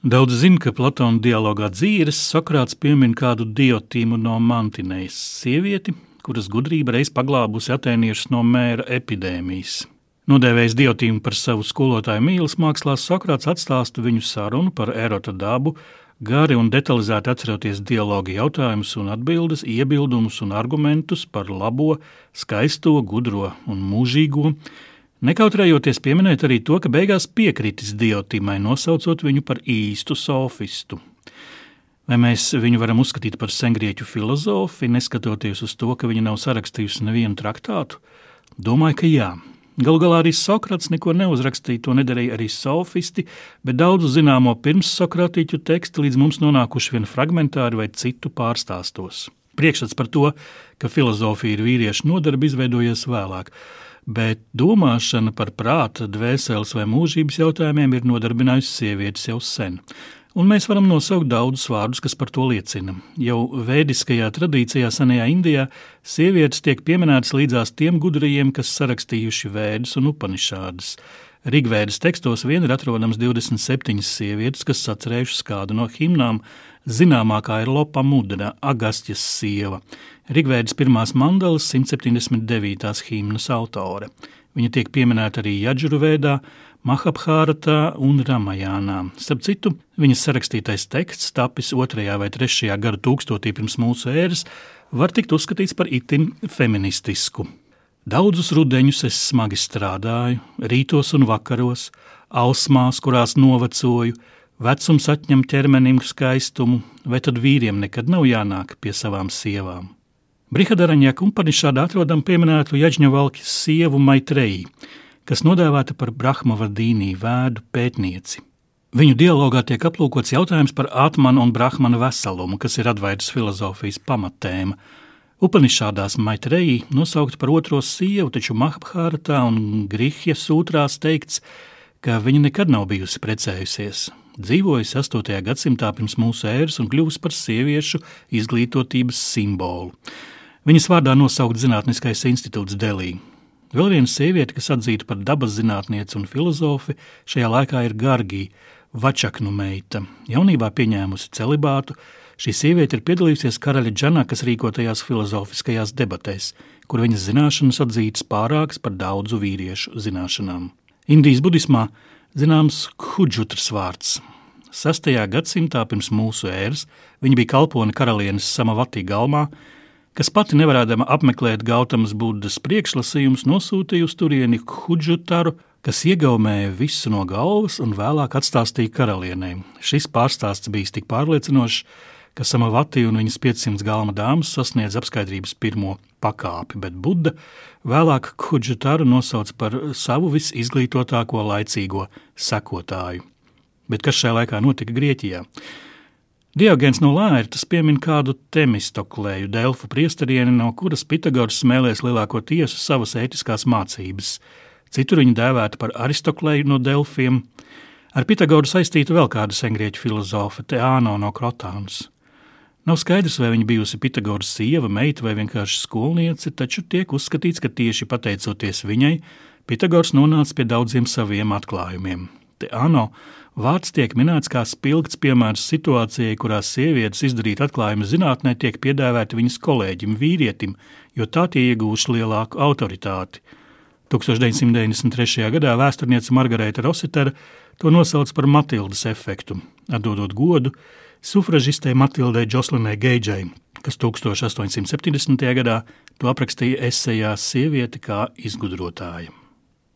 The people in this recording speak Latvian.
Daudz zina, ka Platona dialogā dzīves Sokrāts piemin kādu diotīmu no Mantinējas sievieti, kuras gudrība reiz paglābusi atēniešus no mēra epidēmijas. Nodēvējis diotīmu par savu skolotāju mīlas mākslā, Sokrāts atstāsta viņu sarunu par erota dabu, gari un detalizēti atceroties dialogu jautājumus un atbildes, iebildumus un argumentus par labo, skaisto, gudro un mūžīgo, Nekautrējoties pieminēt arī to, ka beigās piekritis Diotimai, nosaucot viņu par īstu sofistu. Vai mēs viņu varam uzskatīt par sengrieķu filozofu, neskatoties uz to, ka viņa nav sarakstījusi nevienu traktātu? Domāju, ka jā. Galu galā arī Sokrats neko neuzrakstīja, to nedarīja arī sofisti, bet daudzu zināmo pirms Sokratīķu tekstu līdz mums nonākuši vien fragmentāri vai citu pārstāstos. Priekšstats par to, ka filozofija ir vīriešu nodarbe, izveidojies vēlāk bet domāšana par prāta, dvēseles vai mūžības jautājumiem ir nodarbinājusi sievietes jau sen. Un mēs varam nosaukt daudzus vārdus, kas par to liecina. Jau vēdiskajā tradīcijā, senajā Indijā, sievietes tiek pieminētas līdzās tiem gudrajiem, kas sarakstījuši vēdus un upanišādas. Rigvēdas tekstos vien ir atrodams 27 sievietes, kas sacerējušas kādu no himnām. Zināmākā ir Lopa Mudra, Agastjas sieva, Rigvēdas pirmās mandalas 179. himnas autore. Viņa tiek pieminēta arī Jadžurvēdā, Mahabhāratā un Ramajānā. Starp citu, viņas sarakstītais teksts, tapis 2. vai 3. gada tūkstotī pirms mūsu ēras, var tikt uzskatīts par itin feministisku. Daudzus rudeņus es smagi strādāju, rītos un vakaros, ausmās, kurās novecoju, vecums atņem ķermenim skaistumu, vai tad vīriem nekad nav jānāk pie savām sievām. Brihadaraņā kumpanišādā atrodam pieminētu Jaģņavalkis sievu Maitreji, kas nodēvēta par Brahmavadīnī vēdu pētnieci. Viņu dialogā tiek aplūkots jautājums par Atmanu un Brahmanu veselumu, kas ir advaitas filozofijas pamatēma – Upanišādās Maitreji nosaukt par otro sievu, taču Mahabhāratā un Grihja sūtrās teikts, ka viņa nekad nav bijusi precējusies. Dzīvojusi 8. gadsimtā pirms mūsu ēras un kļuvusi par sieviešu izglītotības simbolu. Viņas vārdā nosaukt Zinātniskais institūts Delī. Vēl viena sieviete, kas atzīta par dabas zinātnieci un filozofi, šajā laikā ir Gargija, Vačaknu meita, jaunībā pieņēmusi celibātu, Šī sieviete ir piedalījusies karaļa Džanakas rīkotajās filozofiskajās debatēs, kur viņas zināšanas atzītas pārākas par daudzu vīriešu zināšanām. Indijas budismā zināms Khudžutras vārds. 6. gadsimtā pirms mūsu ēras viņa bija kalpone karalienes Samavatī galmā, kas pati nevarēdama apmeklēt Gautamas Budas priekšlasījumus, nosūtīja uz turieni Khudžutaru, kas iegaumēja visu no galvas un vēlāk atstāstīja karalienei. Šis pārstāsts bija tik pārliecinošs, ka Samavati un viņas 500 galma dāmas sasniedz apskaidrības pirmo pakāpi, bet Buda vēlāk Kudžetaru nosauc par savu visizglītotāko laicīgo sekotāju. Bet kas šajā laikā notika Grieķijā? Diogēns no Lērtas piemin kādu temistoklēju Delfu priesterieni, no kuras Pitagors smēlēs lielāko tiesu savas ētiskās mācības. Citur viņa dēvēta par Aristoklēju no Delfiem. Ar Pitagoru saistīta vēl kāda sengrieķu filozofa Teāno no Krotānas. Nav skaidrs, vai viņa bijusi Pitagoras sieva, meita vai vienkārši skolniece, taču tiek uzskatīts, ka tieši pateicoties viņai, Pitagors nonāca pie daudziem saviem atklājumiem. Te ano vārds tiek minēts kā spilgts piemērs situācijai, kurā sievietes izdarīt atklājumu zinātnē tiek piedāvāti viņas kolēģim, vīrietim, jo tā tie iegūši lielāku autoritāti. 1993. gadā vēsturniece Margarita Rositera to nosauc par Matildas efektu, atdodot godu sufražistei Matildai Džoslinai Geidžai, kas 1870. gadā to aprakstīja esejā Sieviete kā izgudrotāja.